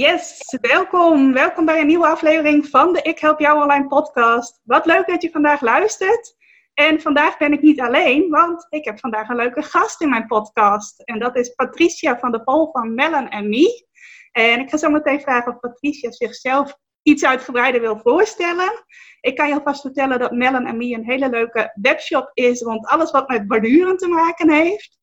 Yes, welkom. Welkom bij een nieuwe aflevering van de Ik Help Jou Online podcast. Wat leuk dat je vandaag luistert. En vandaag ben ik niet alleen, want ik heb vandaag een leuke gast in mijn podcast. En dat is Patricia van der Pol van Mellen en Me. En ik ga zo meteen vragen of Patricia zichzelf iets uitgebreider wil voorstellen. Ik kan je alvast vertellen dat Mellen en Me een hele leuke webshop is rond alles wat met borduren te maken heeft.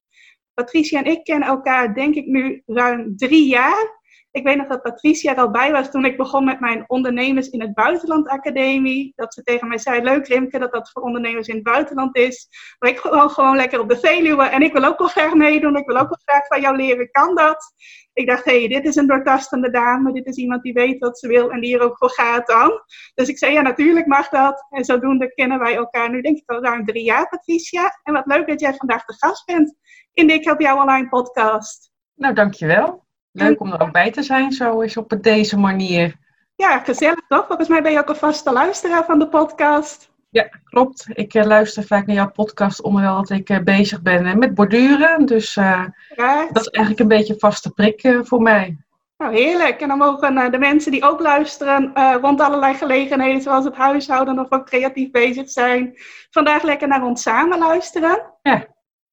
Patricia en ik kennen elkaar denk ik nu ruim drie jaar. Ik weet nog dat Patricia er al bij was toen ik begon met mijn ondernemers in het buitenland academie. Dat ze tegen mij zei, leuk Rimke dat dat voor ondernemers in het buitenland is. Maar ik gewoon, gewoon lekker op de Veluwe en ik wil ook wel graag meedoen. Ik wil ook wel graag van jou leren, kan dat? Ik dacht, hé, hey, dit is een doortastende dame. Dit is iemand die weet wat ze wil en die er ook voor gaat dan. Dus ik zei, ja natuurlijk mag dat. En zodoende kennen wij elkaar nu denk ik al ruim drie jaar, Patricia. En wat leuk dat jij vandaag de gast bent in de Ik Help Jou Online podcast. Nou, dankjewel. Leuk om er ook bij te zijn, zo is op deze manier. Ja, gezellig toch? Volgens mij ben je ook een vaste luisteraar van de podcast. Ja, klopt. Ik uh, luister vaak naar jouw podcast, omdat dat ik uh, bezig ben uh, met borduren. Dus dat is eigenlijk een beetje een vaste prik voor mij. Nou, heerlijk. En dan mogen de mensen die ook luisteren rond allerlei gelegenheden, zoals het huishouden of ook creatief bezig zijn, vandaag lekker naar ons samen luisteren. Ja.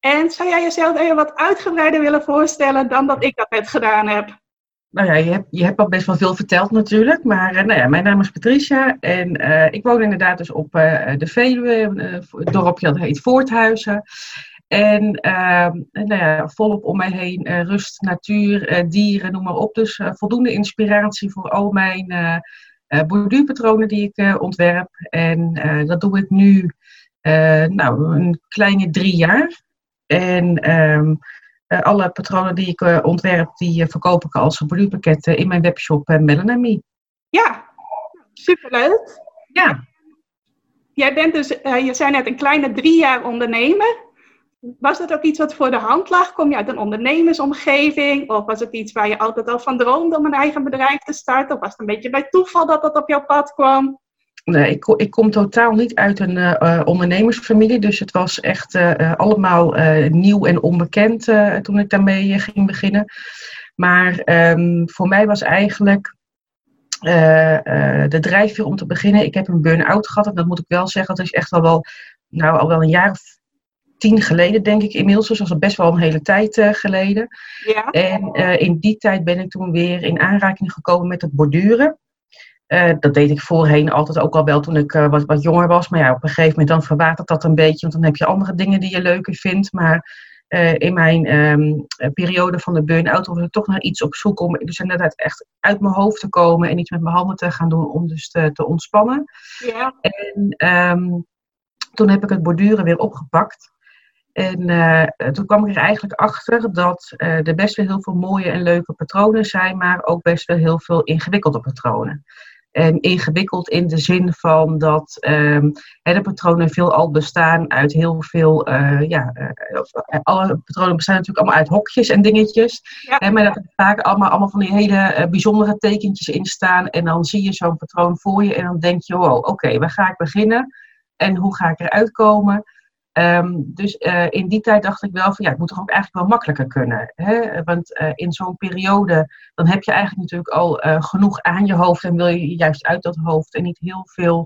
En zou jij jezelf even wat uitgebreider willen voorstellen dan dat ik dat net gedaan heb? Nou ja, je hebt, je hebt al best wel veel verteld natuurlijk. Maar uh, nou ja, mijn naam is Patricia en uh, ik woon inderdaad dus op uh, de Veluwe, een dorpje dat heet Voorthuizen. En ehm, nou ja, volop om mij heen rust, natuur, dieren, noem maar op. Dus voldoende inspiratie voor al mijn borduurpatronen die ik ontwerp. En dat doe ik nu nou, een kleine drie jaar. En um, uh, alle patronen die ik uh, ontwerp, die uh, verkoop ik als borduurpakketten in mijn webshop uh, Me. Ja, superleuk. Ja. Jij bent dus, je zei net, een kleine drie jaar ondernemer. Was dat ook iets wat voor de hand lag? Kom je uit een ondernemersomgeving? Of was het iets waar je altijd al van droomde om een eigen bedrijf te starten? Of was het een beetje bij toeval dat dat op jouw pad kwam? Nee, ik, ik kom totaal niet uit een uh, ondernemersfamilie. Dus het was echt uh, allemaal nieuw en onbekend toen ik daarmee ging beginnen. Maar um, voor mij was eigenlijk de drijfveer om te beginnen. Ik heb een burn-out gehad. En dat moet ik wel zeggen. Dat is echt al wel, nou, al wel een jaar of tien geleden, denk ik inmiddels. Dus dat was best wel een hele tijd geleden. Ja. En in die tijd ben ik toen weer in aanraking gekomen met het borduren. Uh, dat deed ik voorheen altijd ook al wel toen ik uh, wat, wat jonger was. Maar ja, op een gegeven moment dan verwatert dat een beetje. Want dan heb je andere dingen die je leuker vindt. Maar uh, in mijn um, periode van de burn-out was ik toch naar iets op zoek om dus inderdaad echt uit mijn hoofd te komen. En iets met mijn handen te gaan doen om dus te, te ontspannen. Ja. En um, toen heb ik het borduren weer opgepakt. En toen kwam ik er eigenlijk achter dat er best wel heel veel mooie en leuke patronen zijn. Maar ook best wel heel veel ingewikkelde patronen. En ingewikkeld in de zin van dat um, de patronen veel al bestaan uit heel veel, uh, ja, uh, alle patronen bestaan natuurlijk allemaal uit hokjes en dingetjes. Ja. Hè, maar dat er vaak allemaal, allemaal van die hele uh, bijzondere tekentjes in staan. En dan zie je zo'n patroon voor je en dan denk je, wow, oké, okay, waar ga ik beginnen? En hoe ga ik eruit komen? Um, dus uh, in die tijd dacht ik wel van ja, het moet toch ook eigenlijk wel makkelijker kunnen. Hè? Want uh, in zo'n periode, dan heb je eigenlijk natuurlijk al uh, genoeg aan je hoofd en wil je juist uit dat hoofd en niet heel veel,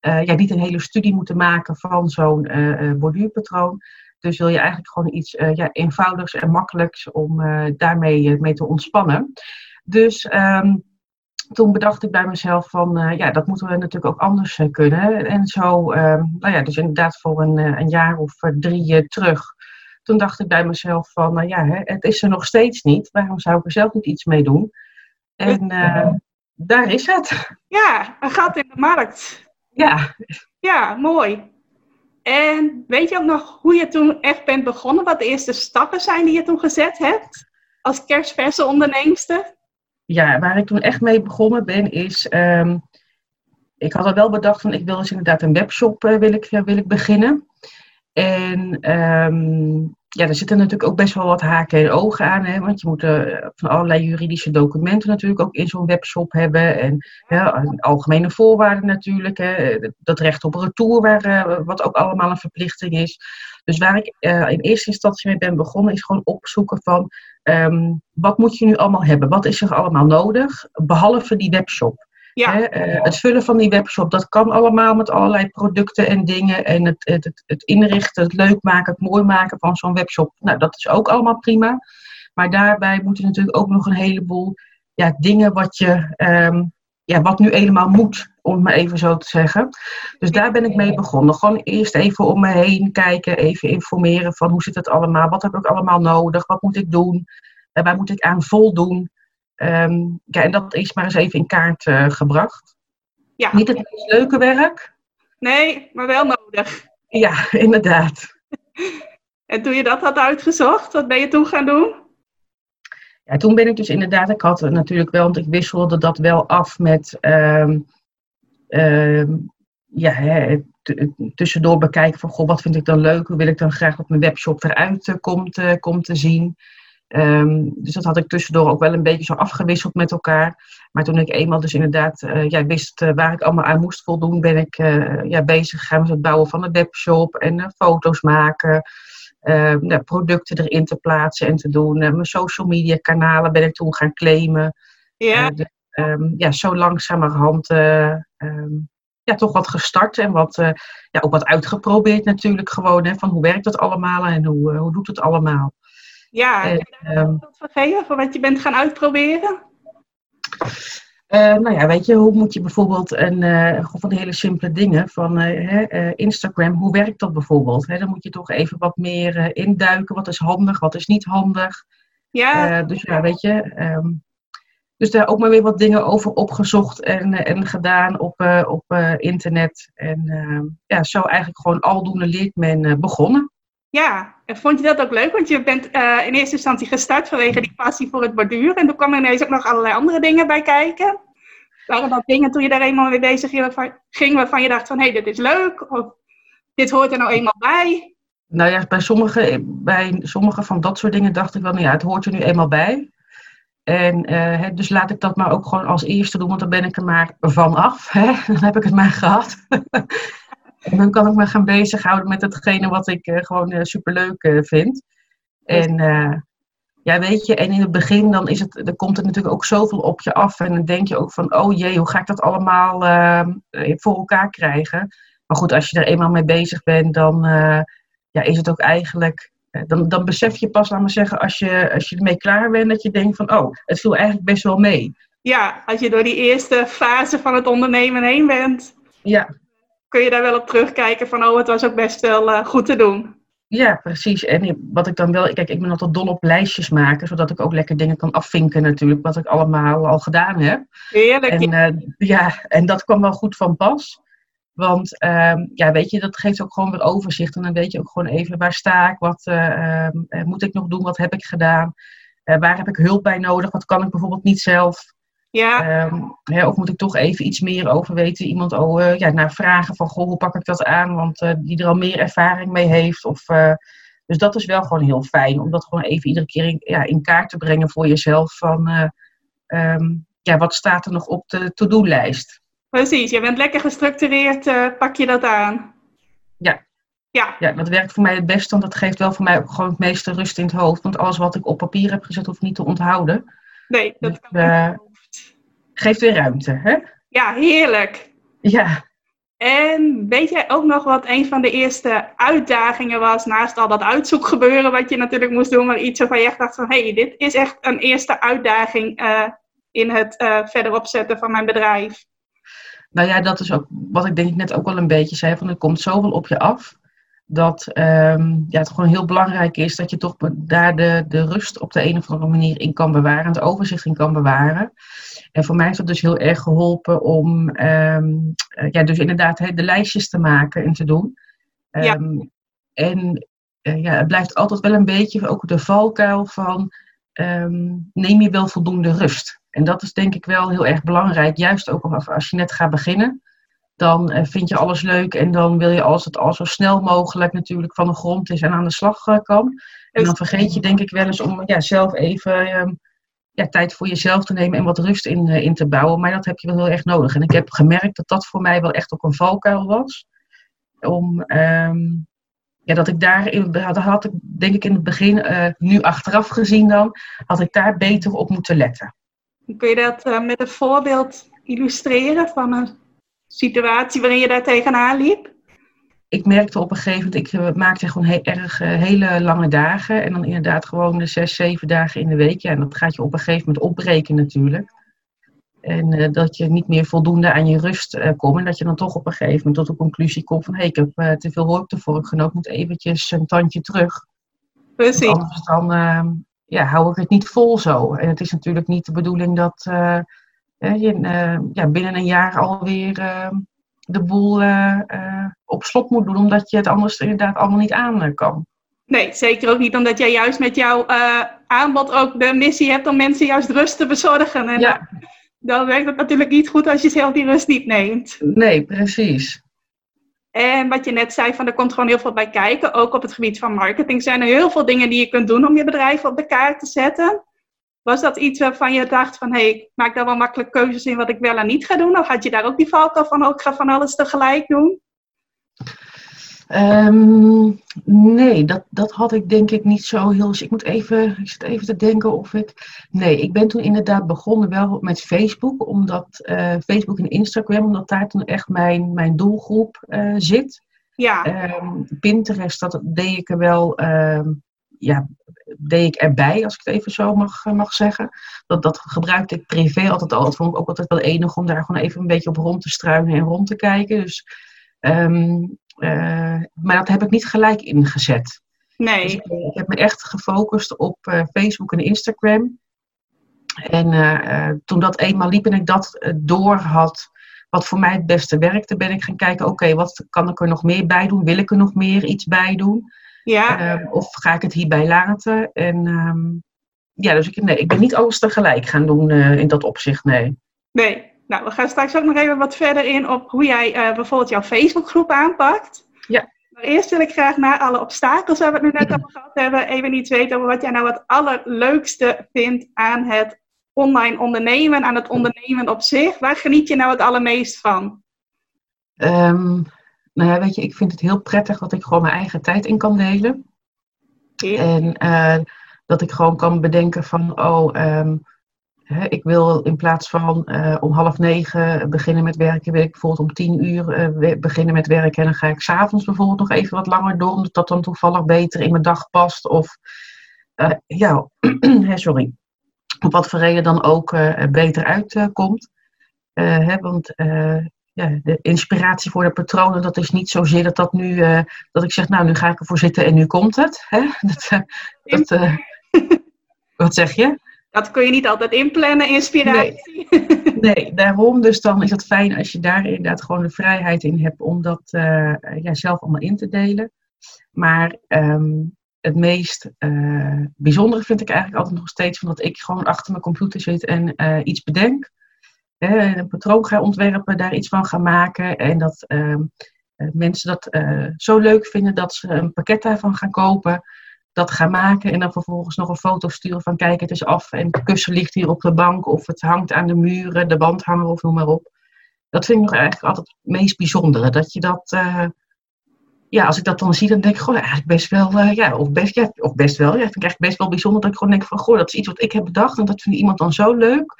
ja, niet een hele studie moeten maken van zo'n borduurpatroon. Dus wil je eigenlijk gewoon iets ja, eenvoudigs en makkelijks om daarmee mee te ontspannen. Dus um, toen bedacht ik bij mezelf van, uh, ja, dat moeten we natuurlijk ook anders uh, kunnen. En zo, uh, nou ja, dus inderdaad voor een, een jaar of drie terug. Toen dacht ik bij mezelf van, nou ja, hè, het is er nog steeds niet. Waarom zou ik er zelf niet iets mee doen? En daar is het. Ja, een gat in de markt. Ja. Ja, mooi. En weet je ook nog hoe je toen echt bent begonnen? Wat de eerste stappen zijn die je toen gezet hebt? Als kerstverse onderneemster? Ja, waar ik toen echt mee begonnen ben, is. ehm, ik had al wel bedacht van ik wil dus inderdaad een webshop eh, wil ik, eh, wil ik beginnen. En ehm, ja, er zitten natuurlijk ook best wel wat haken en ogen aan. Hè, want je moet eh, van allerlei juridische documenten natuurlijk ook in zo'n webshop hebben. En algemene voorwaarden natuurlijk. Hè, dat recht op retour, wat ook allemaal een verplichting is. Dus waar ik in eerste instantie mee ben begonnen, is gewoon opzoeken van ehm, wat moet je nu allemaal hebben? Wat is er allemaal nodig? Behalve die webshop. Ja, Hè, eh, het vullen van die webshop, dat kan allemaal met allerlei producten en dingen. En het, het, het, het inrichten, het leuk maken, het mooi maken van zo'n webshop. Nou, dat is ook allemaal prima. Maar daarbij moeten natuurlijk ook nog een heleboel ja, dingen wat je, ehm, ja, wat nu helemaal moet, om het maar even zo te zeggen. Dus daar ben ik mee begonnen. Gewoon eerst even om me heen kijken, even informeren van hoe zit het allemaal, wat heb ik allemaal nodig, wat moet ik doen, en waar moet ik aan voldoen. Ehm, ja, en dat is maar eens even in kaart eh, gebracht. ja. Niet het meest leuke werk. Nee, maar wel nodig. Ja, inderdaad. En toen je dat had uitgezocht, wat ben je toen gaan doen? Ja, toen ben ik dus inderdaad, ik had natuurlijk wel, want ik wisselde dat wel af met, ehm, ehm, ja, hè, tussendoor bekijken van, goh, wat vind ik dan leuk? Hoe wil ik dan graag dat mijn webshop eruit eh, komt, eh, komt te zien? Ehm, dus dat had ik tussendoor ook wel een beetje zo afgewisseld met elkaar. Maar toen ik eenmaal dus inderdaad eh, ja, wist waar ik allemaal aan moest voldoen, ben ik ja, bezig gegaan met het bouwen van een webshop en foto's maken. Eh, nou, producten erin te plaatsen en te doen. Eh, mijn social media kanalen ben ik toen gaan claimen. Ja, Eh, dus, ehm, ja, zo langzamerhand em, ja, toch wat gestart en wat, ja, ook wat uitgeprobeerd natuurlijk gewoon. Hè, van hoe werkt het allemaal en hoe, hoe doet het allemaal. ja. En, ehm, een voorbeeld van geven van wat je bent gaan uitproberen? Eh, nou ja, weet je, hoe moet je bijvoorbeeld een, eh, van die hele simpele dingen van eh, Instagram, hoe werkt dat bijvoorbeeld? Hè, dan moet je toch even wat meer induiken. Wat is handig, wat is niet handig? Ja, dus ja, weet je. ehm, dus daar ook maar weer wat dingen over opgezocht en, en gedaan op, op internet. En ehm, ja, zo eigenlijk gewoon aldoende leert men begonnen. Ja. En vond je dat ook leuk? Want je bent eh, in eerste instantie gestart vanwege die passie voor het borduren. En toen kwamen ineens ook nog allerlei andere dingen bij kijken. Waren dat dingen toen je daar eenmaal mee bezig ging waarvan, je dacht van... hé, hey, dit is leuk. Of dit hoort er nou eenmaal bij. Nou ja, bij sommige, bij sommige van dat soort dingen dacht ik wel, nou ja, het hoort er nu eenmaal bij. En eh, dus laat ik dat maar ook gewoon als eerste doen, want dan ben ik er maar van af. Hè? Dan heb ik het maar gehad. En dan kan ik me gaan bezighouden met hetgene wat ik eh, gewoon eh, superleuk eh, vind. En ja, weet je, en in het begin dan, is het, dan komt het natuurlijk ook zoveel op je af. En dan denk je ook van, oh jee, hoe ga ik dat allemaal eh, voor elkaar krijgen? Maar goed, als je er eenmaal mee bezig bent, dan ja, is het ook eigenlijk... Dan, dan besef je pas, laat maar zeggen, als je, als je ermee klaar bent, dat je denkt van, oh, het viel eigenlijk best wel mee. Ja, als je door die eerste fase van het ondernemen heen bent... Ja, kun je daar wel op terugkijken van... oh, het was ook best wel eh, goed te doen. ja, precies. En wat ik dan wel, kijk, ik ben altijd dol op lijstjes maken, zodat ik ook lekker dingen kan afvinken natuurlijk, wat ik allemaal al gedaan heb. Heerlijk. En eh, ja, en dat kwam wel goed van pas. Want ehm, ja, weet je, dat geeft ook gewoon weer overzicht. En dan weet je ook gewoon even waar sta ik, wat eh, ehm, eh, moet ik nog doen, wat heb ik gedaan, waar heb ik hulp bij nodig, wat kan ik bijvoorbeeld niet zelf. Ja, Ehm, hè, of moet ik toch even iets meer over weten, iemand oh, eh, ja, naar vragen van goh, hoe pak ik dat aan, want eh, die er al meer ervaring mee heeft. Of, eh, dus dat is wel gewoon heel fijn, om dat gewoon even iedere keer in, ja, in kaart te brengen voor jezelf. Van eh, ehm, ja, wat staat er nog op de to-do-lijst? precies. Je bent lekker gestructureerd, pak je dat aan. Ja. Ja, Ja, dat werkt voor mij het beste, want dat geeft wel voor mij ook gewoon het meeste rust in het hoofd. Want alles wat ik op papier heb gezet, hoef ik niet te onthouden. nee, dat Dus, kan niet. Geeft weer ruimte, hè? Ja, heerlijk. Ja. En weet jij ook nog wat een van de eerste uitdagingen was, naast al dat uitzoekgebeuren wat je natuurlijk moest doen, maar iets waarvan je echt dacht van, hé, hey, dit is echt een eerste uitdaging eh, in het eh, verder opzetten van mijn bedrijf. Nou ja, dat is ook wat ik denk ik net ook wel een beetje zei. Van er komt zoveel op je af. Dat ehm, ja, het gewoon heel belangrijk is dat je toch daar de, de rust op de een of andere manier in kan bewaren. Het overzicht in kan bewaren. En voor mij heeft dat dus heel erg geholpen om ehm, eh, ja, dus inderdaad de lijstjes te maken en te doen. Ja. Ehm, En eh, ja, het blijft altijd wel een beetje ook de valkuil van neem je wel voldoende rust. En dat is denk ik wel heel erg belangrijk, juist ook als je net gaat beginnen. Dan eh, vind je alles leuk en dan wil je als het al zo snel mogelijk natuurlijk van de grond is en aan de slag eh, kan. En dan vergeet je denk ik wel eens om ja, zelf even ehm, ja, tijd voor jezelf te nemen en wat rust in, eh, in te bouwen. Maar dat heb je wel heel erg nodig. En ik heb gemerkt dat dat voor mij wel echt ook een valkuil was. Om, ehm, ja, dat ik daar, had ik denk ik in het begin, nu achteraf gezien dan, had ik daar beter op moeten letten. Kun je dat met een voorbeeld illustreren van een situatie waarin je daar tegenaan liep? Ik merkte op een gegeven moment, ik uh, maakte gewoon heel erg uh, hele lange dagen. En dan inderdaad gewoon de zes, zeven dagen in de week. Ja, en dat gaat je op een gegeven moment opbreken natuurlijk. En dat je niet meer voldoende aan je rust komt. En dat je dan toch op een gegeven moment tot de conclusie komt van... hé, hey, ik heb te veel hoogte voor genomen, ik moet eventjes een tandje terug. Precies. Anders dan ja, hou ik het niet vol zo. En het is natuurlijk niet de bedoeling dat je uh, ja, binnen een jaar alweer uh, de boel op slot moet doen, omdat je het anders inderdaad allemaal niet aan kan. Nee, zeker ook niet omdat jij juist met jouw aanbod ook de missie hebt om mensen juist rust te bezorgen. En ja. dan werkt het natuurlijk niet goed als je zelf die rust niet neemt. Nee, precies. En wat je net zei, van er komt gewoon heel veel bij kijken. Ook op het gebied van marketing zijn er heel veel dingen die je kunt doen om je bedrijf op de kaart te zetten. Was dat iets waarvan je dacht van, hé, hey, ik maak daar wel makkelijk keuzes in wat ik wel en niet ga doen? Of had je daar ook die valkuil van, ook oh, ga van alles tegelijk doen? Um, nee, dat, dat had ik denk ik niet zo heel. Ik moet even, ik zit even te denken of ik. Nee, ik ben toen inderdaad begonnen wel met Facebook, omdat uh, Facebook en Instagram, omdat daar toen echt mijn, mijn doelgroep uh, zit. Ja. Um, Pinterest, dat deed ik er wel. Um, ja, deed ik erbij, als ik het even zo mag, mag zeggen. Dat, dat gebruikte ik privé altijd al. Dat vond ik ook altijd wel enig om daar gewoon even een beetje op rond te struinen en rond te kijken. Dus Um, uh, maar dat heb ik niet gelijk ingezet. Nee. Dus ik, ik, heb me echt gefocust op uh, Facebook en Instagram. En uh, toen dat eenmaal liep en ik dat door had, wat voor mij het beste werkte, ben ik gaan kijken, oké, okay, wat kan ik er nog meer bij doen? Wil ik er nog meer iets bij doen? Ja. Ehm, of ga ik het hierbij laten? En um, ja, dus ik, nee, ik ben niet alles tegelijk gaan doen in dat opzicht, nee. Nee, nou, we gaan straks ook nog even wat verder in op hoe jij uh, bijvoorbeeld jouw Facebookgroep aanpakt. Ja. Maar eerst wil ik graag naar alle obstakels waar we het nu net over gehad hebben, even iets weten over wat jij nou het allerleukste vindt aan het online ondernemen, aan het ondernemen op zich. Waar geniet je nou het allermeest van? Um, nou ja, weet je, ik vind het heel prettig dat ik gewoon mijn eigen tijd in kan delen. Ja. En uh, dat ik gewoon kan bedenken van, oh, um, ik wil in plaats van uh, om half negen beginnen met werken, wil ik bijvoorbeeld om tien uur uh, beginnen met werken. En dan ga ik s'avonds bijvoorbeeld nog even wat langer door, omdat dat dan toevallig beter in mijn dag past. Of ja, sorry, op wat voor reden dan ook beter uitkomt. Hè, want ja, de inspiratie voor de patronen, dat is niet zozeer dat dat nu, dat ik zeg, nou nu ga ik ervoor zitten en nu komt het. Hè? Dat, dat wat zeg je? Dat kun je niet altijd inplannen, inspiratie. Nee. nee. daarom. Dus dan is het fijn als je daar inderdaad gewoon de vrijheid in hebt om dat ja, zelf allemaal in te delen. Maar um, het meest bijzondere vind ik eigenlijk altijd nog steeds van dat ik gewoon achter mijn computer zit en iets bedenk. Een patroon ga ontwerpen, daar iets van ga maken. En dat um, mensen dat zo leuk vinden dat ze een pakket daarvan gaan kopen dat gaan maken en dan vervolgens nog een foto sturen van kijk het is af en het kussen ligt hier op de bank of het hangt aan de muren, de wandhanger of noem maar op. Dat vind ik nog eigenlijk altijd het meest bijzondere. Dat je dat, ja, als ik dat dan zie, dan denk ik gewoon eigenlijk best wel, ja, of best, ja, of best wel, ja, vind ik eigenlijk best wel bijzonder dat ik gewoon denk van, goh, dat is iets wat ik heb bedacht en dat vindt iemand dan zo leuk.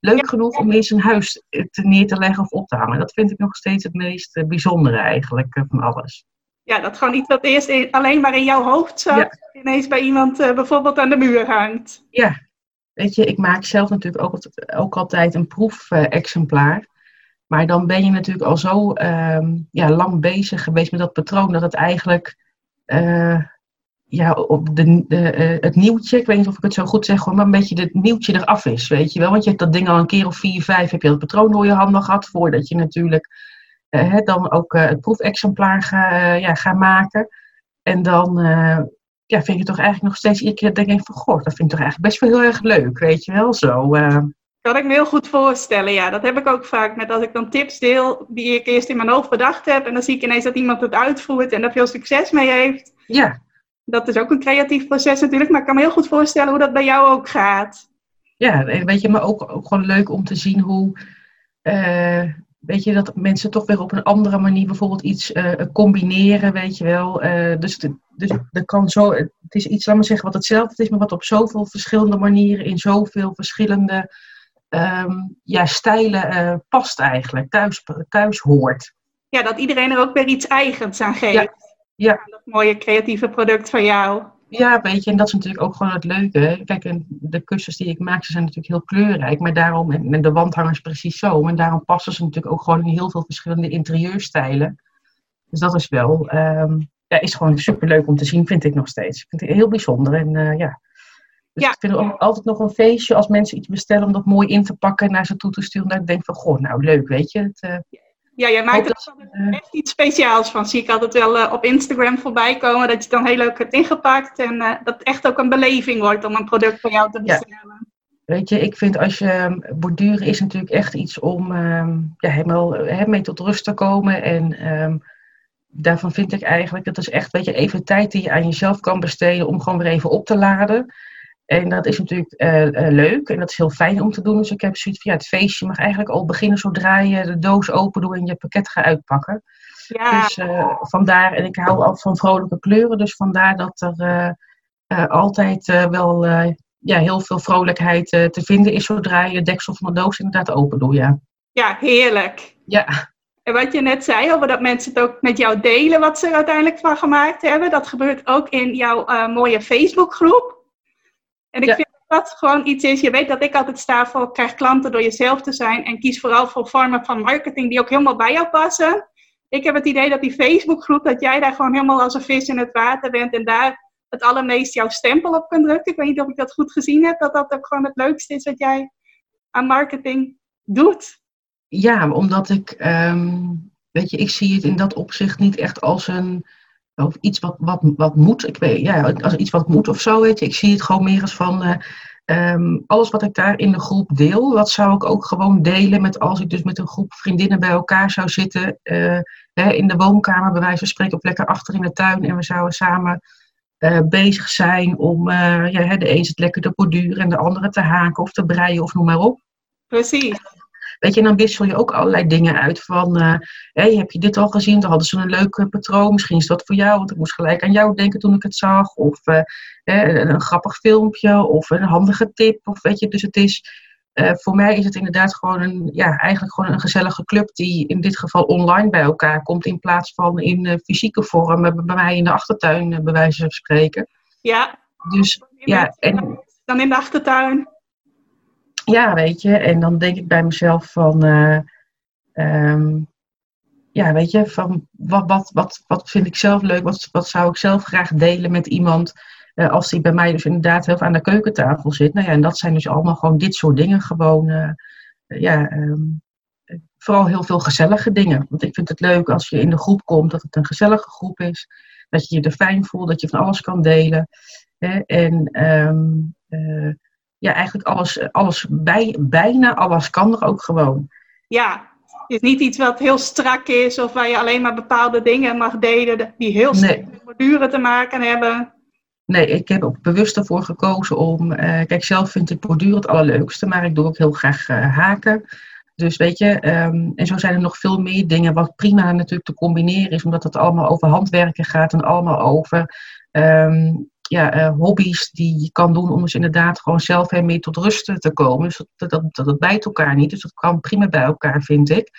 Leuk genoeg om in zijn huis te neer te leggen of op te hangen. Dat vind ik nog steeds het meest uh, bijzondere eigenlijk van alles ja, dat gewoon iets wat eerst alleen maar in jouw hoofd zat, ja. ineens bij iemand uh, bijvoorbeeld aan de muur hangt. Ja, weet je, ik maak zelf natuurlijk ook, ook altijd een proefexemplaar. Uh, maar dan ben je natuurlijk al zo um, ja, lang bezig geweest met dat patroon dat het eigenlijk uh, ja, op de, de, het nieuwtje, ik weet niet of ik het zo goed zeg, maar een beetje het nieuwtje eraf is, weet je wel. Want je hebt dat ding al een keer of vier, vijf, heb je dat patroon door je handen gehad voordat je natuurlijk uh, dan ook uh, het proefexemplaar ga, ja, gaan maken. En dan ja, vind ik het toch eigenlijk nog steeds iedere keer denk ik van, goh, dat vind ik toch eigenlijk best wel heel erg leuk, weet je wel, zo. Kan ik me heel goed voorstellen, ja. Dat heb ik ook vaak met als ik dan tips deel die ik eerst in mijn hoofd bedacht heb. En dan zie ik ineens dat iemand het uitvoert en daar veel succes mee heeft. Ja. Dat is ook een creatief proces natuurlijk, maar ik kan me heel goed voorstellen hoe dat bij jou ook gaat. Ja, weet je, maar ook, ook gewoon leuk om te zien hoe, uh, weet je, dat mensen toch weer op een andere manier bijvoorbeeld iets uh, combineren, weet je wel. Uh, dus, dus er kan zo, het is iets, laat maar zeggen, wat hetzelfde is, maar wat op zoveel verschillende manieren, in zoveel verschillende um, ja, stijlen past eigenlijk, thuis, thuis hoort. Ja, dat iedereen er ook weer iets eigens aan geeft. Ja. Ja. Dat mooie creatieve product van jou. Ja, weet je, en dat is natuurlijk ook gewoon het leuke. Kijk, en de kussens die ik maak, ze zijn natuurlijk heel kleurrijk, maar daarom, en de wandhangers precies zo, en daarom passen ze natuurlijk ook gewoon in heel veel verschillende interieurstijlen. Dus dat is wel, um, ja, is gewoon superleuk om te zien, vind ik nog steeds. Ik vind het heel bijzonder en uh, ja. Dus ja. ik vind het ook altijd nog een feestje als mensen iets bestellen om dat mooi in te pakken en naar ze toe te sturen. Dat ik denk van, goh, nou leuk, weet je. Het, uh, ja, jij maakt er echt iets speciaals van. Zie ik altijd wel uh, op Instagram voorbij komen. Dat je het dan heel leuk hebt ingepakt. En uh, dat het echt ook een beleving wordt om een product van jou te bestellen. Ja. Weet je, ik vind als je borduren is natuurlijk echt iets om um, ja, helemaal he, mee tot rust te komen. En um, daarvan vind ik eigenlijk, dat is echt weet je, even tijd die je aan jezelf kan besteden om gewoon weer even op te laden. En dat is natuurlijk uh, uh, leuk en dat is heel fijn om te doen. Dus ik heb zoiets van, ja, het feestje mag eigenlijk al beginnen zodra je de doos open doet en je pakket gaat uitpakken. Ja. Dus uh, vandaar, en ik hou altijd van vrolijke kleuren, dus vandaar dat er altijd wel ja, heel veel vrolijkheid te vinden is zodra je de deksel van de doos inderdaad open doet, ja. Ja, heerlijk. Ja. En wat je net zei over dat mensen het ook met jou delen wat ze er uiteindelijk van gemaakt hebben, dat gebeurt ook in jouw mooie Facebookgroep. En ik ja. vind dat gewoon iets is. Je weet dat ik altijd sta voor krijg klanten door jezelf te zijn. En kies vooral voor vormen van marketing die ook helemaal bij jou passen. Ik heb het idee dat die Facebookgroep, dat jij daar gewoon helemaal als een vis in het water bent. En daar het allermeest jouw stempel op kunt drukken. Ik weet niet of ik dat goed gezien heb. Dat dat ook gewoon het leukste is wat jij aan marketing doet. Ja, omdat ik, um, weet je, ik zie het in dat opzicht niet echt als een of iets wat, wat, wat moet. Ik weet, ja, als iets wat moet of zo, weet je. Ik zie het gewoon meer als van. Uh, um, alles wat ik daar in de groep deel, dat zou ik ook gewoon delen met als ik dus met een groep vriendinnen bij elkaar zou zitten. Uh, hè, in de woonkamer, bij wijze van spreken, of lekker achter in de tuin. En we zouden samen uh, bezig zijn om ja, de een het lekker te borduren en de andere te haken of te breien of noem maar op. Precies. Weet je, en dan wissel je ook allerlei dingen uit van, uh, hey, heb je dit al gezien? Dan hadden ze een leuk patroon, misschien is dat voor jou, want ik moest gelijk aan jou denken toen ik het zag. Of uh, een, een, grappig filmpje, of een handige tip, of weet je, dus het is, uh, voor mij is het inderdaad gewoon een, ja, eigenlijk gewoon een gezellige club die in dit geval online bij elkaar komt, in plaats van in fysieke vorm, bij mij in de achtertuin, bij wijze van spreken. Ja. Dus, ja, en... Dan in de achtertuin ja, weet je, en dan denk ik bij mezelf van, uh, um, ja, weet je, van wat, wat, wat, wat vind ik zelf leuk, wat, wat zou ik zelf graag delen met iemand uh, als die bij mij dus inderdaad heel veel aan de keukentafel zit. Nou ja, en dat zijn dus allemaal gewoon dit soort dingen, gewoon, uh, ja, um, vooral heel veel gezellige dingen. Want ik vind het leuk als je in de groep komt, dat het een gezellige groep is, dat je je er fijn voelt, dat je van alles kan delen. Hè? En um, ja, eigenlijk alles, alles bij, bijna alles kan er ook gewoon. Ja, het is niet iets wat heel strak is of waar je alleen maar bepaalde dingen mag delen die heel strak met borduren te maken hebben. Nee, ik heb ook bewust ervoor gekozen om, uh, kijk zelf vind ik borduren het allerleukste, maar ik doe ook heel graag uh, haken. Dus weet je, um, en zo zijn er nog veel meer dingen wat prima natuurlijk te combineren is, omdat het allemaal over handwerken gaat en allemaal over um, ja, uh, hobby's die je kan doen om dus inderdaad gewoon zelf mee tot rust te komen. Dus dat, dat, dat, bijt elkaar niet. Dus dat kan prima bij elkaar, vind ik.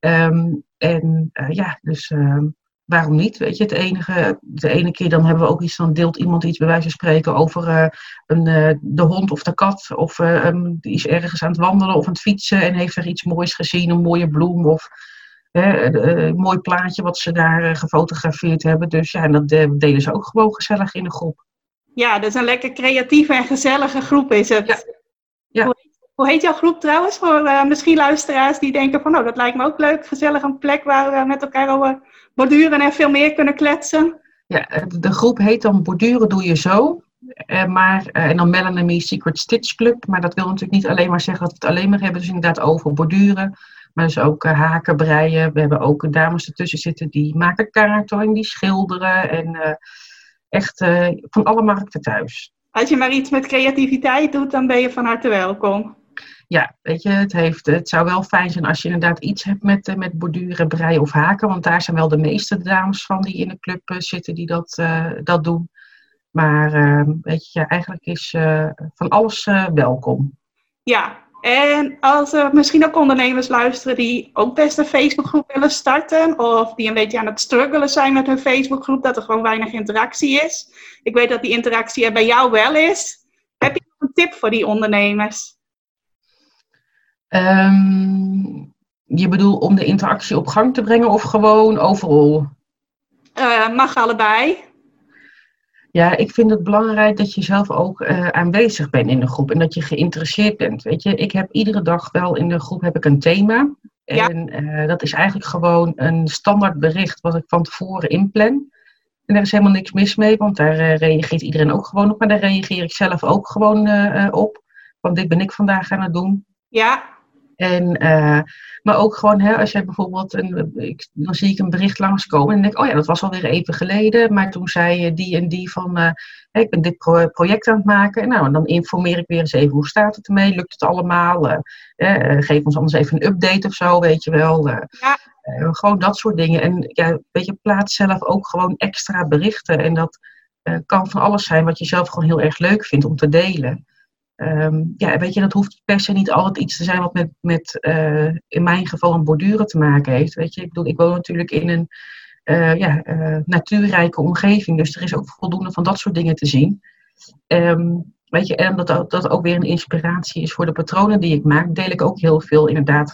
Um, en uh, ja, dus uh, waarom niet? Weet je, het enige, de ene keer dan hebben we ook iets, dan deelt iemand iets bij wijze van spreken over uh, een, de hond of de kat. Of um, die is ergens aan het wandelen of aan het fietsen en heeft er iets moois gezien, een mooie bloem of een mooi plaatje wat ze daar gefotografeerd hebben. Dus ja, en dat delen ze ook gewoon gezellig in de groep. Ja, dus een lekker creatieve en gezellige groep is het. Ja. ja. Hoe, hoe, heet jouw groep trouwens? Voor uh, misschien luisteraars die denken van, nou, dat lijkt me ook leuk, gezellig, een plek waar we met elkaar over borduren en veel meer kunnen kletsen. Ja, de groep heet dan Borduren Doe Je Zo. Uh, maar, uh, en dan Melanie Secret Stitch Club. Maar dat wil natuurlijk niet alleen maar zeggen dat we het alleen maar hebben. Dus inderdaad over borduren. Maar dus ook uh, haken, breien. We hebben ook dames ertussen zitten die maken kaarten en die schilderen. En echt van alle markten thuis. Als je maar iets met creativiteit doet, dan ben je van harte welkom ja, weet je, het, heeft, het zou wel fijn zijn als je inderdaad iets hebt met, met borduren, breien of haken. Want daar zijn wel de meeste dames van die in de club zitten die dat, uh, dat doen. Maar weet je, eigenlijk is van alles welkom. Ja, en als er misschien ook ondernemers luisteren die ook best een Facebookgroep willen starten. Of die een beetje aan het struggelen zijn met hun Facebookgroep, dat er gewoon weinig interactie is. Ik weet dat die interactie er bij jou wel is. Heb je nog een tip voor die ondernemers? Um, je bedoelt om de interactie op gang te brengen of gewoon overal? Uh, mag allebei. Ja, ik vind het belangrijk dat je zelf ook uh, aanwezig bent in de groep en dat je geïnteresseerd bent. Weet je, ik heb iedere dag wel in de groep heb ik een thema. En uh, dat is eigenlijk gewoon een standaard bericht wat ik van tevoren inplan. En daar is helemaal niks mis mee, want daar reageert iedereen ook gewoon op. Maar daar reageer ik zelf ook gewoon op. Want dit ben ik vandaag aan het doen. Ja. En, uh, maar ook gewoon, hè, als jij bijvoorbeeld, een, ik, dan zie ik een bericht langskomen en denk ik, oh ja, dat was alweer even geleden, maar toen zei die en die van, uh, ik ben dit pro project aan het maken. En nou, dan informeer ik weer eens even, hoe staat het ermee? Lukt het allemaal? Uh, geef ons anders even een update of zo, weet je wel. Ja. gewoon dat soort dingen. En ja, weet je, plaats zelf ook gewoon extra berichten. En dat kan van alles zijn wat je zelf gewoon heel erg leuk vindt om te delen. Um, ja, weet je, dat hoeft per se niet altijd iets te zijn wat met, met uh, in mijn geval een borduren te maken heeft. Weet je, ik bedoel, ik woon natuurlijk in een uh, ja, uh, natuurrijke omgeving, dus er is ook voldoende van dat soort dingen te zien. Um, weet je, en dat dat ook weer een inspiratie is voor de patronen die ik maak, deel ik ook heel veel inderdaad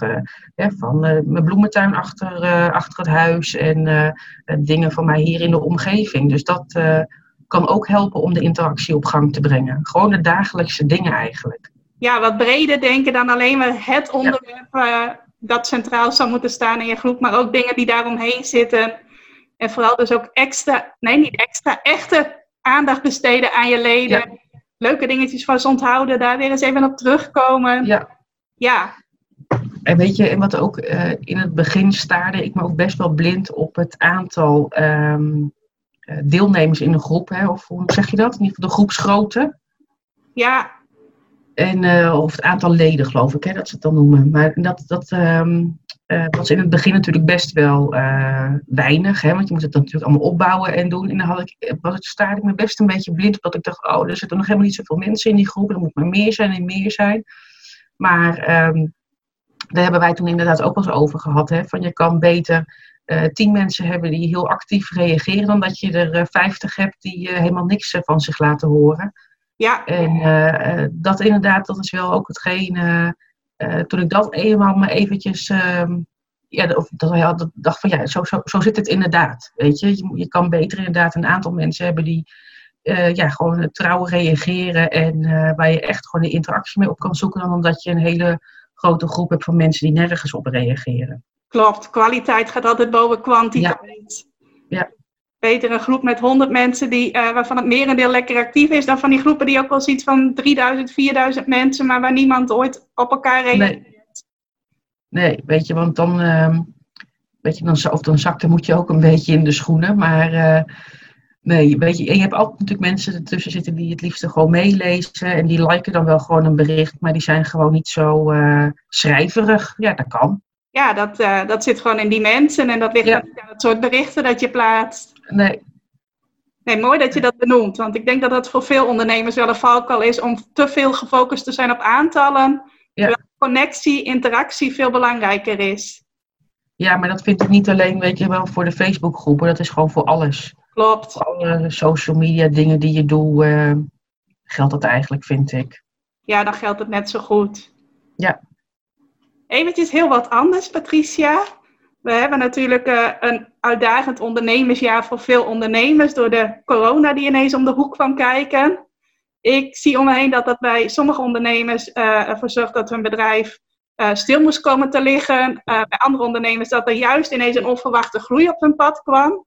van mijn bloementuin achter, achter het huis en dingen van mij hier in de omgeving. Dus dat kan ook helpen om de interactie op gang te brengen. Gewoon de dagelijkse dingen eigenlijk. Ja, wat breder denken dan alleen maar het onderwerp uh, dat centraal zou moeten staan in je groep, maar ook dingen die daaromheen zitten. En vooral dus ook extra, nee niet extra, echte aandacht besteden aan je leden. Leuke dingetjes van ze onthouden, daar weer eens even op terugkomen. Ja. Ja. En weet je, en wat ook uh, in het begin staarde ik me ook best wel blind op het aantal um, eh, deelnemers in een groep, hè, of hoe zeg je dat? In ieder geval de groepsgrootte. Ja. En, uh, of het aantal leden, geloof ik, hè, dat ze het dan noemen. Maar dat, dat um, uh, was in het begin natuurlijk best wel uh, weinig, hè, want je moet het natuurlijk allemaal opbouwen en doen. En dan had ik, was het, staarde ik me best een beetje blind, omdat ik dacht, oh, er zitten nog helemaal niet zoveel mensen in die groep, er moet maar meer zijn en meer zijn. Maar um, daar hebben wij toen inderdaad ook wel eens over gehad, hè, van je kan beter tien mensen hebben die heel actief reageren, dan dat je er uh, vijftig hebt die uh, helemaal niks van zich laten horen. Ja. En dat inderdaad, dat is wel ook hetgeen, toen ik dat eenmaal maar eventjes, ehm, ja, of, dat, ja, dat dacht van ja, zo, zo, zo zit het inderdaad. Weet je? je, je kan beter inderdaad een aantal mensen hebben die ja, gewoon trouw reageren en waar je echt gewoon de interactie mee op kan zoeken, dan omdat je een hele grote groep hebt van mensen die nergens op reageren. Klopt, kwaliteit gaat altijd boven kwantiteit. Ja. ja. Beter een groep met 100 mensen die, uh, waarvan het merendeel lekker actief is, dan van die groepen die ook wel ziet van 3000, 4000 mensen, maar waar niemand ooit op elkaar reageert. Nee, nee weet je, want dan, uh, weet je, dan, of dan zakte moet je ook een beetje in de schoenen, maar uh, nee, weet je, je hebt altijd natuurlijk mensen ertussen zitten die het liefst gewoon meelezen en die liken dan wel gewoon een bericht, maar die zijn gewoon niet zo uh, schrijverig. Ja, dat kan ja, dat, uh, dat zit gewoon in die mensen en dat ligt ja. niet aan het soort berichten dat je plaatst. Nee. Nee, mooi dat je dat benoemt, want ik denk dat dat voor veel ondernemers wel een valkuil is om te veel gefocust te zijn op aantallen, ja. terwijl connectie, interactie veel belangrijker is. Ja, maar dat vind ik niet alleen, weet je wel, voor de Facebookgroepen, dat is gewoon voor alles. Klopt. Voor alle social media dingen die je doet, uh, geldt dat eigenlijk, vind ik. Ja, dan geldt het net zo goed. Ja. Eventjes heel wat anders, Patricia. We hebben natuurlijk uh, een uitdagend ondernemersjaar voor veel ondernemers door de corona die ineens om de hoek kwam kijken. Ik zie om me heen dat dat bij sommige ondernemers uh, ervoor zorgt dat hun bedrijf uh, stil moest komen te liggen. bij andere ondernemers dat er juist ineens een onverwachte groei op hun pad kwam.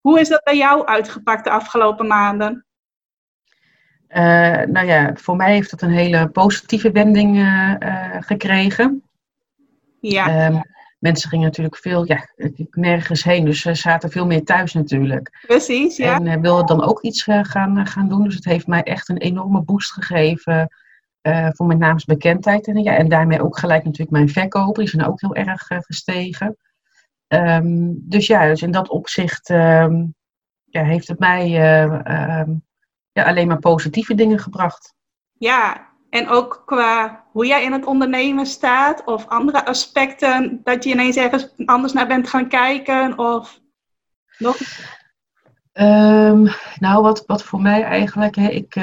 Hoe is dat bij jou uitgepakt de afgelopen maanden? nou ja, voor mij heeft het een hele positieve wending gekregen. Ja. Ehm, mensen gingen natuurlijk veel, ja, nergens heen, dus ze zaten veel meer thuis natuurlijk. Precies, ja. En uh, wilden dan ook iets gaan, gaan doen. Dus het heeft mij echt een enorme boost gegeven uh, voor mijn naamsbekendheid. En, ja, en daarmee ook gelijk natuurlijk mijn verkopen, die zijn ook heel erg gestegen. Ehm, dus ja, dus in dat opzicht ehm, ja, heeft het mij ja, alleen maar positieve dingen gebracht. Ja, en ook qua hoe jij in het ondernemen staat of andere aspecten, dat je ineens ergens anders naar bent gaan kijken of nog? nou, wat, wat voor mij eigenlijk, hè, ik,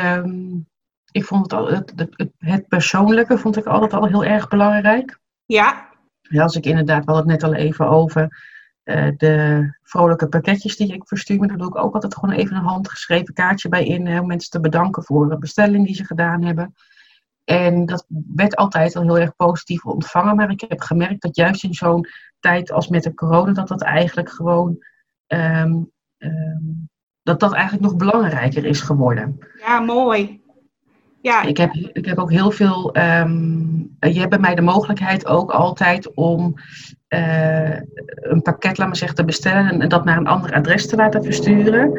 ik vond het, al, het, het, het, persoonlijke vond ik altijd al heel erg belangrijk. Ja. ja als ik inderdaad, we hadden het net al even over uh, de vrolijke pakketjes die ik verstuur. Daar doe ik ook altijd gewoon even een handgeschreven kaartje bij in. om mensen te bedanken voor de bestelling die ze gedaan hebben. En dat werd altijd al heel erg positief ontvangen. Maar ik heb gemerkt dat juist in zo'n tijd als met de corona, dat dat eigenlijk gewoon. Um, um, dat dat eigenlijk nog belangrijker is geworden. Ja, mooi. Ja. Ik, heb, ik heb ook heel veel. Um, je hebt bij mij de mogelijkheid ook altijd om uh, een pakket, laat maar zeggen, te bestellen en, dat naar een ander adres te laten versturen.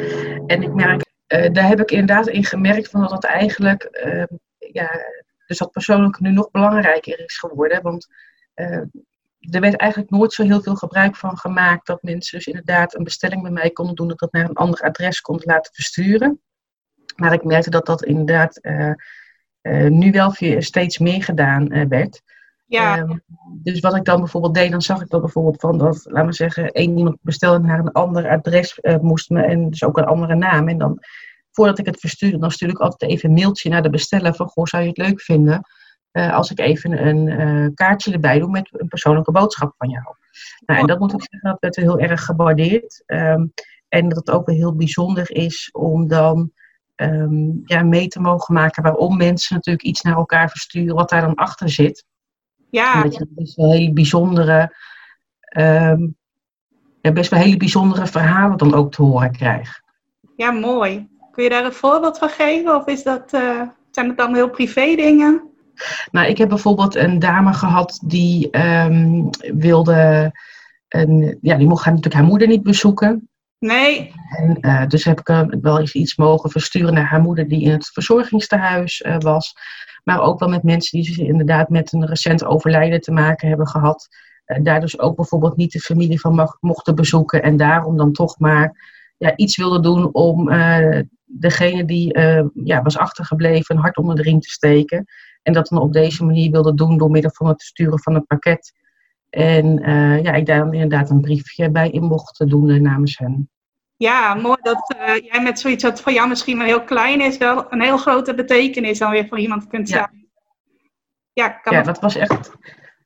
En ik merk, uh, daar heb ik inderdaad in gemerkt van dat dat eigenlijk, uh, ja, dus dat persoonlijk nu nog belangrijker is geworden. Want er werd eigenlijk nooit zo heel veel gebruik van gemaakt dat mensen dus inderdaad een bestelling bij mij konden doen, dat dat naar een ander adres konden laten versturen. Maar ik merkte dat dat inderdaad uh, uh, nu wel steeds meer gedaan uh, werd. Ja. Ehm, dus wat ik dan bijvoorbeeld deed, dan zag ik dat bijvoorbeeld van dat, laten we zeggen, één iemand bestelde naar een ander adres moest me en dus ook een andere naam. En dan, voordat ik het verstuurde, dan stuurde ik altijd even een mailtje naar de besteller van, goh, zou je het leuk vinden als ik even een kaartje erbij doe met een persoonlijke boodschap van jou. Nou, en dat moet ik zeggen, dat werd heel erg gewaardeerd. Um, en dat het ook wel heel bijzonder is om dan um, ja, mee te mogen maken waarom mensen natuurlijk iets naar elkaar versturen, wat daar dan achter zit. Ja. Dat je best wel hele bijzondere, um, ja, best wel hele bijzondere verhalen dan ook te horen krijgt. Ja, mooi. Kun je daar een voorbeeld van geven? Of is dat, uh, zijn het dan heel privé dingen? Nou, ik heb bijvoorbeeld een dame gehad die um, wilde. Een, ja, die mocht haar, natuurlijk haar moeder niet bezoeken. Nee. En, uh, dus heb ik uh, wel eens iets mogen versturen naar haar moeder die in het verzorgingstehuis uh, was. Maar ook wel met mensen die inderdaad met een recent overlijden te maken hebben gehad. daar dus ook bijvoorbeeld niet de familie van mag, mochten bezoeken. En daarom dan toch maar ja, iets wilde doen om degene die ja, was achtergebleven een hart onder de riem te steken. En dat dan op deze manier wilde doen door middel van het sturen van een pakket. En uh, ja, ik daar dan inderdaad een briefje bij in mocht doen namens hen. Ja, mooi dat uh, jij met zoiets wat voor jou misschien maar heel klein is, wel een heel grote betekenis dan weer voor iemand kunt zijn. Ja, ja, kan ja dat was echt,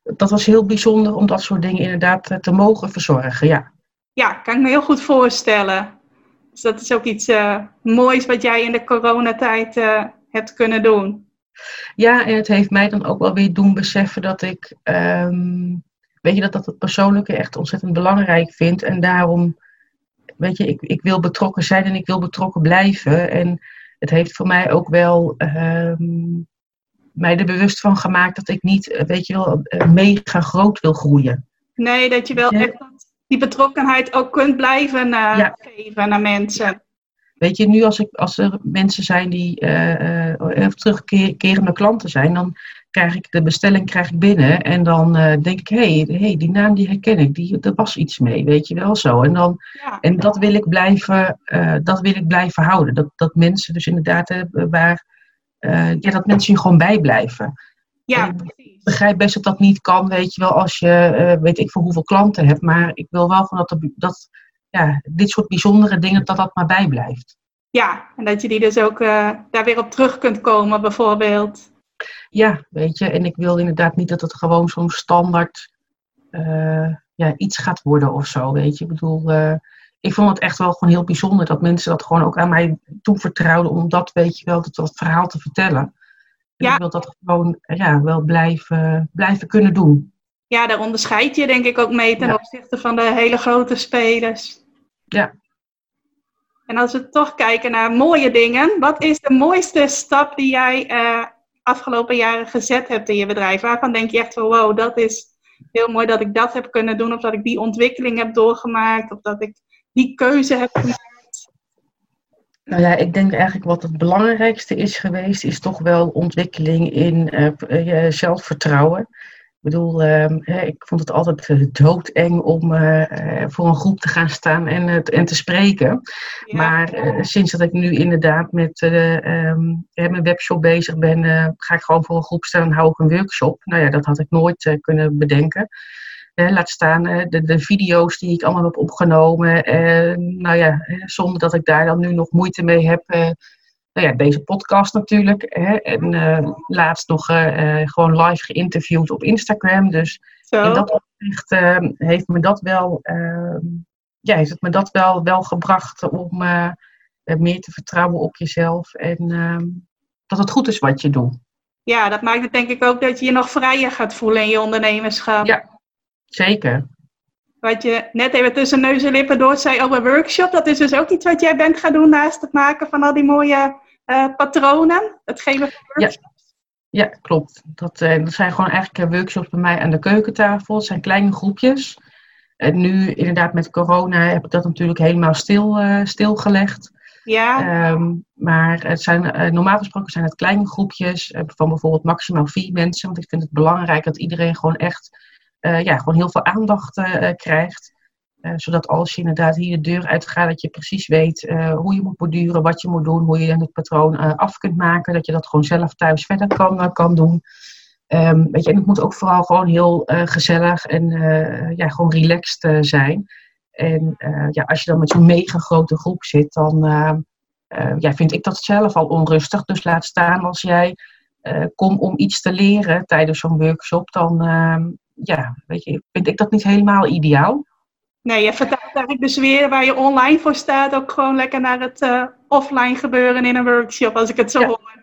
dat was heel bijzonder om dat soort dingen inderdaad te mogen verzorgen, ja. Ja, kan ik me heel goed voorstellen. Dus dat is ook iets moois wat jij in de coronatijd hebt kunnen doen. Ja, en het heeft mij dan ook wel weer doen beseffen dat ik um, weet je, dat dat het persoonlijke echt ontzettend belangrijk vind. En daarom, weet je, ik, ik wil betrokken zijn en ik wil betrokken blijven. En het heeft voor mij ook wel um, mij er bewust van gemaakt dat ik niet, eh, weet je wel, eh, mega groot wil groeien. Nee, dat je wel echt die betrokkenheid ook kunt blijven uh, ja. geven naar mensen. Weet je, nu als, ik, als er mensen zijn die uh, uh, terugkerende klanten zijn, dan krijg ik de bestelling krijg ik binnen en dan denk ik, hé, hey, hey, die naam die herken ik, die, er was iets mee, weet je wel zo. En, dan, ja. en dat, wil ik blijven, dat wil ik blijven houden. Dat, dat mensen dus inderdaad hebben waar, ja, dat mensen je gewoon bijblijven. Ja, ik begrijp best dat dat niet kan, weet je wel, als je weet ik voor hoeveel klanten hebt, maar ik wil wel van dat, dat ja, dit soort bijzondere dingen, dat dat maar bijblijft. Ja, en dat je die dus ook daar weer op terug kunt komen, bijvoorbeeld. Ja, weet je, en ik wil inderdaad niet dat het gewoon zo'n standaard uh, ja, iets gaat worden of zo, weet je. Ik bedoel, ik vond het echt wel gewoon heel bijzonder dat mensen dat gewoon ook aan mij toevertrouwden om dat, weet je wel, dat, dat verhaal te vertellen. Ja. Ik wil dat gewoon ja, wel blijven, blijven kunnen doen. Ja, daar onderscheid je denk ik ook mee ten ja. opzichte van de hele grote spelers. Ja. En als we toch kijken naar mooie dingen, wat is de mooiste stap die jij uh, afgelopen jaren gezet hebt in je bedrijf? Waarvan denk je echt van wow, dat is heel mooi dat ik dat heb kunnen doen, of dat ik die ontwikkeling heb doorgemaakt, of dat ik die keuze heb gemaakt? Nou ja, ik denk eigenlijk wat het belangrijkste is geweest, is toch wel ontwikkeling in uh, zelfvertrouwen. Ik bedoel, ehm, ik vond het altijd eh, doodeng om voor een groep te gaan staan en, en te spreken. Maar sinds dat ik nu inderdaad met um, mijn webshop bezig ben, ga ik gewoon voor een groep staan en hou ik een workshop. Nou ja, dat had ik nooit kunnen bedenken laat staan de, de, video's die ik allemaal heb opgenomen. nou ja, zonder dat ik daar dan nu nog moeite mee heb. Eh, nou ja, deze podcast natuurlijk. Hè, en uh, laatst nog uh, gewoon live geïnterviewd op Instagram. Dus Zo. in dat opzicht heeft me dat wel, ehm, ja, heeft het me dat wel, wel gebracht om meer te vertrouwen op jezelf. En ehm, dat het goed is wat je doet. Ja, dat maakt het denk ik ook dat je je nog vrijer gaat voelen in je ondernemerschap. Ja, Zeker. Wat je net even tussen neus en lippen door zei over workshop, dat is dus ook iets wat jij bent gaan doen naast het maken van al die mooie uh, patronen, het geven van workshops. Ja, ja klopt. Dat, uh, dat zijn gewoon eigenlijk eh, workshops bij mij aan de keukentafel. Het zijn kleine groepjes. En nu inderdaad met corona heb ik dat natuurlijk helemaal stil, uh, stilgelegd. Ja. Um, maar het zijn, normaal gesproken zijn het kleine groepjes van bijvoorbeeld maximaal vier mensen. Want ik vind het belangrijk dat iedereen gewoon echt ja, gewoon heel veel aandacht uh, krijgt. Uh, zodat als je inderdaad hier de deur uitgaat, dat je precies weet hoe je moet borduren, wat je moet doen, hoe je het patroon af kunt maken. Dat je dat gewoon zelf thuis verder kan, kan doen. Um, weet je, en het moet ook vooral gewoon heel gezellig en ja, gewoon relaxed zijn. En ja, als je dan met zo'n mega grote groep zit, dan ja, vind ik dat zelf al onrustig. Dus laat staan als jij komt om iets te leren tijdens zo'n workshop, dan, ehm, ja, weet je, vind ik dat niet helemaal ideaal. Nee, je vertaalt eigenlijk dus weer waar je online voor staat, ook gewoon lekker naar het uh, offline gebeuren in een workshop, als ik het zo ja. hoor.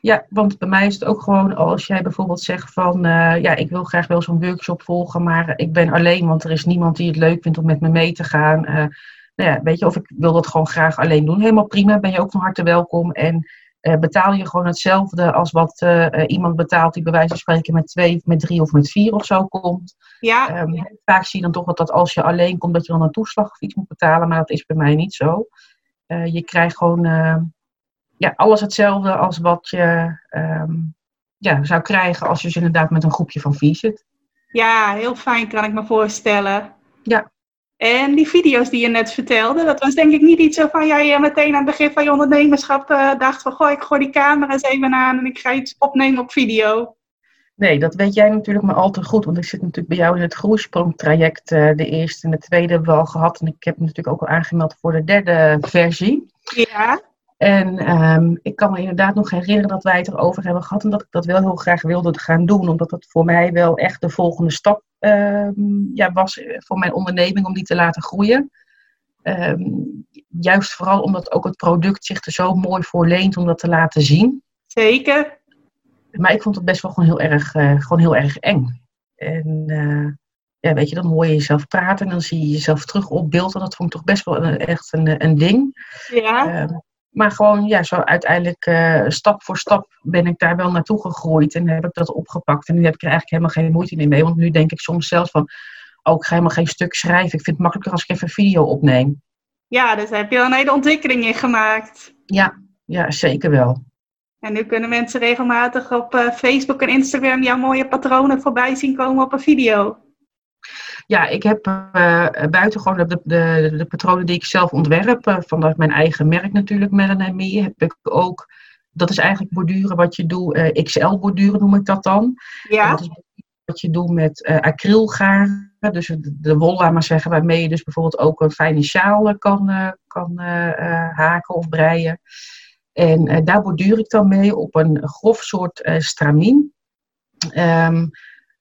Ja, want bij mij is het ook gewoon als jij bijvoorbeeld zegt van, uh, ja, ik wil graag wel zo'n workshop volgen, maar ik ben alleen, want er is niemand die het leuk vindt om met me mee te gaan. Uh, nou ja, weet je, of ik wil dat gewoon graag alleen doen. Helemaal prima, ben je ook van harte welkom. En betaal je gewoon hetzelfde als wat uh, iemand betaalt die bij wijze van spreken met twee, met drie of met vier of zo komt. Ja. Um, vaak zie je dan toch dat als je alleen komt, dat je dan een toeslag of iets moet betalen, maar dat is bij mij niet zo. Je krijgt gewoon ja, alles hetzelfde als wat je um, ja, zou krijgen als je dus inderdaad met een groepje van vier zit. Ja, heel fijn kan ik me voorstellen. Ja. En die video's die je net vertelde, dat was denk ik niet iets waarvan jij meteen aan het begin van je ondernemerschap uh, dacht van goh, ik gooi die camera's even aan en ik ga iets opnemen op video. Nee, dat weet jij natuurlijk maar al te goed, want ik zit natuurlijk bij jou in het groeisprongtraject. Uh, de eerste en de tweede hebben we al gehad en ik heb me natuurlijk ook al aangemeld voor de derde versie. Ja. En um, ik kan me inderdaad nog herinneren dat wij het erover hebben gehad en dat ik dat wel heel graag wilde gaan doen, omdat het voor mij wel echt de volgende stap um, ja, was voor mijn onderneming om die te laten groeien. Um, juist vooral omdat ook het product zich er zo mooi voor leent om dat te laten zien. Zeker. Maar ik vond het best wel gewoon heel erg, uh, gewoon heel erg eng. En uh, ja, weet je, dan hoor je jezelf praten en dan zie je jezelf terug op beeld. En dat vond ik toch best wel een, echt een, een ding. Ja. Um, maar gewoon, ja, zo uiteindelijk uh, stap voor stap ben ik daar wel naartoe gegroeid en heb ik dat opgepakt. En nu heb ik er eigenlijk helemaal geen moeite meer mee. Want nu denk ik soms zelfs van, oh, ik ga helemaal geen stuk schrijven. Ik vind het makkelijker als ik even video opneem. Ja, dus heb je al een hele ontwikkeling in gemaakt. Ja, ja, zeker wel. En nu kunnen mensen regelmatig op uh, Facebook en Instagram jouw mooie patronen voorbij zien komen op een video. Ja, ik heb uh, buiten gewoon de, de, de, patronen die ik zelf ontwerp, uh, vanuit mijn eigen merk natuurlijk, Melanie Me, heb ik ook, dat is eigenlijk borduren wat je doet, uh, XL borduren noem ik dat dan. Ja. Dat is wat je doet met acrylgaren, dus de, de wol, laat maar zeggen, waarmee je dus bijvoorbeeld ook een fijne sjaal kan, kan haken of breien. En daar borduur ik dan mee op een grof soort stramien. Um,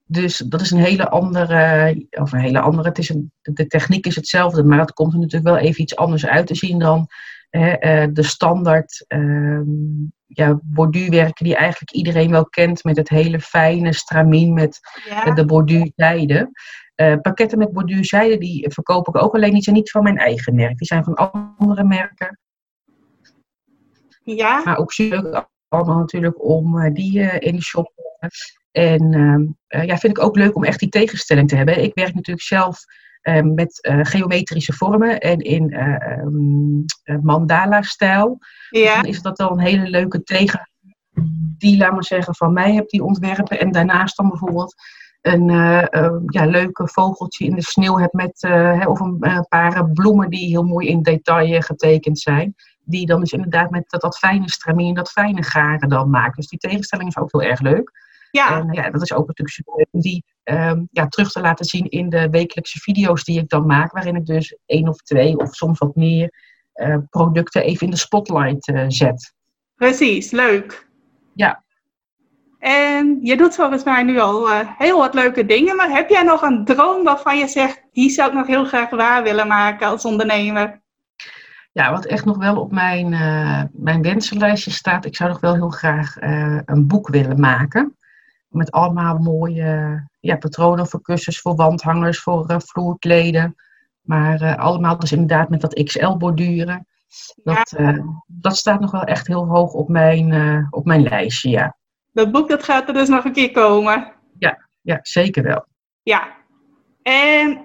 dus dat is een hele andere, of een hele andere, het is een, de techniek is hetzelfde, maar het komt er natuurlijk wel even iets anders uit te zien dan hè, de standaard uh, ja, borduurwerken die eigenlijk iedereen wel kent met het hele fijne stramien met ja. de borduurzijde. Uh, pakketten met borduurzijde die verkoop ik ook alleen niet, zijn niet van mijn eigen merk. Die zijn van andere merken. Ja. Maar ook leuk allemaal natuurlijk om die in de shop te en uh, ja, vind ik ook leuk om echt die tegenstelling te hebben. Ik werk natuurlijk zelf Ehm, met uh, geometrische vormen en in uh, um, mandala-stijl. Ja. Dan is dat dan een hele leuke tegen die, laat maar zeggen, van mij heb die ontwerpen. En daarnaast dan bijvoorbeeld een ja, leuke vogeltje in de sneeuw hebt met, of een paar bloemen die heel mooi in detail getekend zijn. Die dan dus inderdaad met dat, dat fijne stramien, dat fijne garen dan maken. Dus die tegenstelling is ook heel erg leuk. Ja. En ja, dat is ook natuurlijk super om die um, ja, terug te laten zien in de wekelijkse video's die ik dan maak. Waarin ik dus één of twee of soms wat meer uh, producten even in de spotlight uh, zet. Precies, leuk. Ja. En je doet volgens mij nu al heel wat leuke dingen. Maar heb jij nog een droom waarvan je zegt, die zou ik nog heel graag waar willen maken als ondernemer? Ja, wat echt nog wel op mijn, mijn wensenlijstje staat. Ik zou nog wel heel graag een boek willen maken met allemaal mooie ja, patronen voor kussens, voor wandhangers, voor uh, vloerkleden. Maar uh, allemaal dus inderdaad met dat XL borduren. Dat, uh, dat staat nog wel echt heel hoog op mijn, op mijn lijstje, ja. Dat boek dat gaat er dus nog een keer komen. Ja, ja zeker wel. Ja. En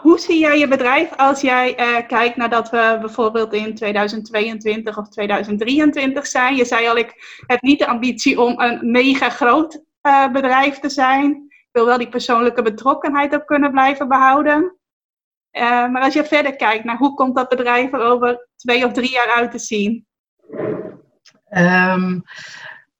hoe zie jij je bedrijf als jij kijkt naar dat we bijvoorbeeld in 2022 of 2023 zijn? Je zei al, ik heb niet de ambitie om een mega groot uh, bedrijf te zijn. Ik wil wel die persoonlijke betrokkenheid ook kunnen blijven behouden. Uh, maar als je verder kijkt naar hoe komt dat bedrijf er over twee of drie jaar uit te zien? Um,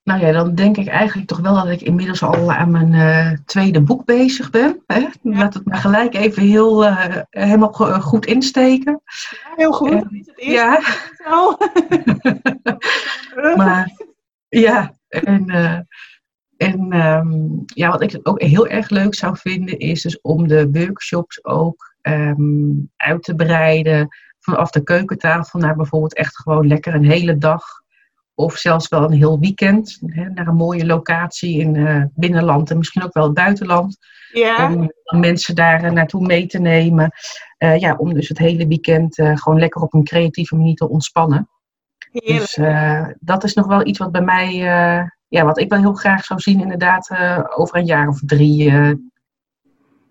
nou ja, dan denk ik eigenlijk toch wel dat ik inmiddels al aan mijn uh, tweede boek bezig ben. Hè? Laat het maar gelijk even heel, uh, helemaal goed insteken. Ja, heel goed. Uh, het ja. maar ja, en en ehm, ja, wat ik ook heel erg leuk zou vinden, is dus om de workshops ook ehm, uit te breiden. Vanaf de keukentafel naar bijvoorbeeld echt gewoon lekker een hele dag. Of zelfs wel een heel weekend. Hè, naar een mooie locatie in uh, binnenland en misschien ook wel het buitenland. Ja. Om mensen daar uh, naartoe mee te nemen. Uh, ja, om dus het hele weekend gewoon lekker op een creatieve manier te ontspannen. Heerlijk. Dus dat is nog wel iets wat bij mij ja, wat ik wel heel graag zou zien, inderdaad, uh, over een jaar of drie. Uh,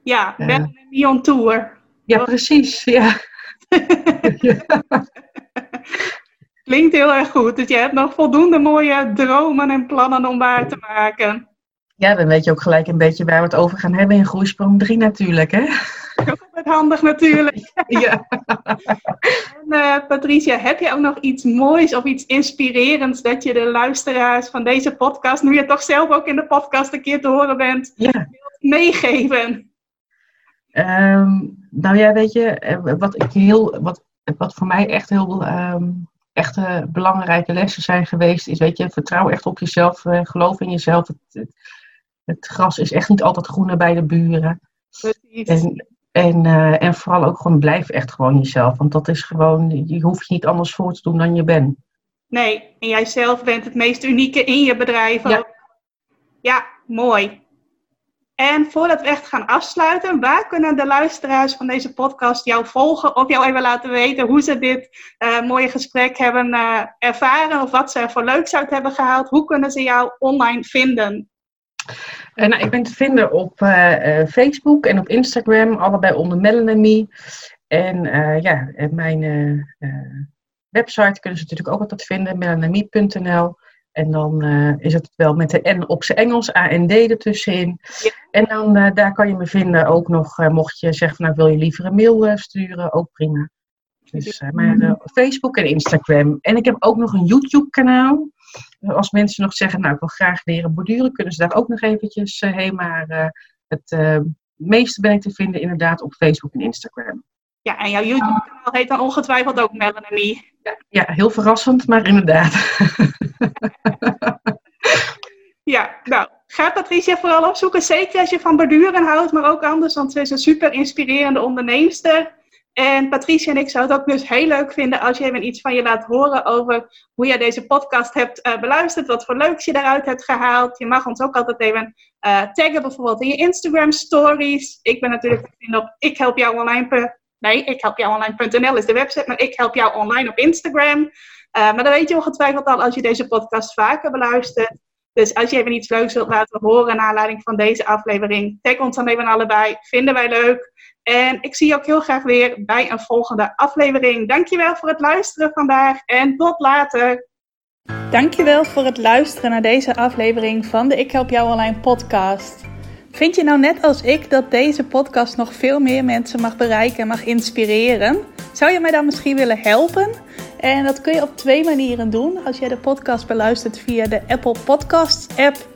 ja, ben uh, niet on tour. Ja, precies. Ja. Klinkt heel erg goed. Dus je hebt nog voldoende mooie dromen en plannen om waar te maken. Ja, dan weet je ook gelijk een beetje waar we het over gaan hebben in Groeisprong 3 natuurlijk, hè? Ook handig natuurlijk. ja. En, uh, Patricia, heb je ook nog iets moois of iets inspirerends dat je de luisteraars van deze podcast, nu je toch zelf ook in de podcast een keer te horen bent, ja. meegeven? Um, nou ja, weet je, eh, wat, ik heel, wat, wat voor mij echt heel um, echte belangrijke lessen zijn geweest, is, weet je, vertrouw echt op jezelf, uh, geloof in jezelf. Het, het, het, gras is echt niet altijd groener bij de buren. Precies. En, en, uh, en vooral ook gewoon blijf echt gewoon jezelf. Want dat is gewoon, je hoeft je niet anders voor te doen dan je bent. Nee, en jij zelf bent het meest unieke in je bedrijf. Ja, ja mooi. En voordat we echt gaan afsluiten, waar kunnen de luisteraars van deze podcast jou volgen of jou even laten weten hoe ze dit uh, mooie gesprek hebben uh, ervaren of wat ze er voor leuks uit hebben gehaald? Hoe kunnen ze jou online vinden? Uh, nou, ik ben te vinden op Facebook en op Instagram, allebei onder Melanie. En ja, mijn website kunnen ze natuurlijk ook altijd vinden, melanamie.nl. En dan uh, is het wel met de N op zijn Engels, AND ertussenin. Ja. En dan uh, daar kan je me vinden ook nog, uh, mocht je zeggen van nou wil je liever een mail sturen, ook prima. Dus maar Facebook en Instagram. En ik heb ook nog een YouTube kanaal. Als mensen nog zeggen, nou ik wil graag leren borduren, kunnen ze daar ook nog eventjes heen. Maar het meeste ben ik te vinden inderdaad op Facebook en Instagram. Ja, en jouw YouTube-kanaal heet dan ongetwijfeld ook Melanie. Ja, ja, heel verrassend, maar inderdaad. ja, nou, ga Patricia vooral opzoeken. Zeker als je van borduren houdt, maar ook anders, want ze is een super inspirerende onderneemster. En Patricia en ik zouden het ook dus heel leuk vinden als je even iets van je laat horen over hoe jij deze podcast hebt uh, beluisterd, wat voor leuks je daaruit hebt gehaald. Je mag ons ook altijd even uh, taggen, bijvoorbeeld in je Instagram stories. Ik ben natuurlijk te vinden op ik help jou online Nee, ik help jou online.nl is de website, maar ik help jou online op Instagram. maar dat weet je ongetwijfeld al als je deze podcast vaker beluistert. Dus als je even iets leuks wilt laten horen naar aanleiding van deze aflevering, tag ons dan even allebei. Vinden wij leuk. En ik zie je ook heel graag weer bij een volgende aflevering. Dankjewel voor het luisteren vandaag en tot later. Dankjewel voor het luisteren naar deze aflevering van de Ik Help Jou Online podcast. Vind je nou net als ik dat deze podcast nog veel meer mensen mag bereiken en mag inspireren? Zou je mij dan misschien willen helpen? En dat kun je op twee manieren doen. Als jij de podcast beluistert via de Apple Podcasts app,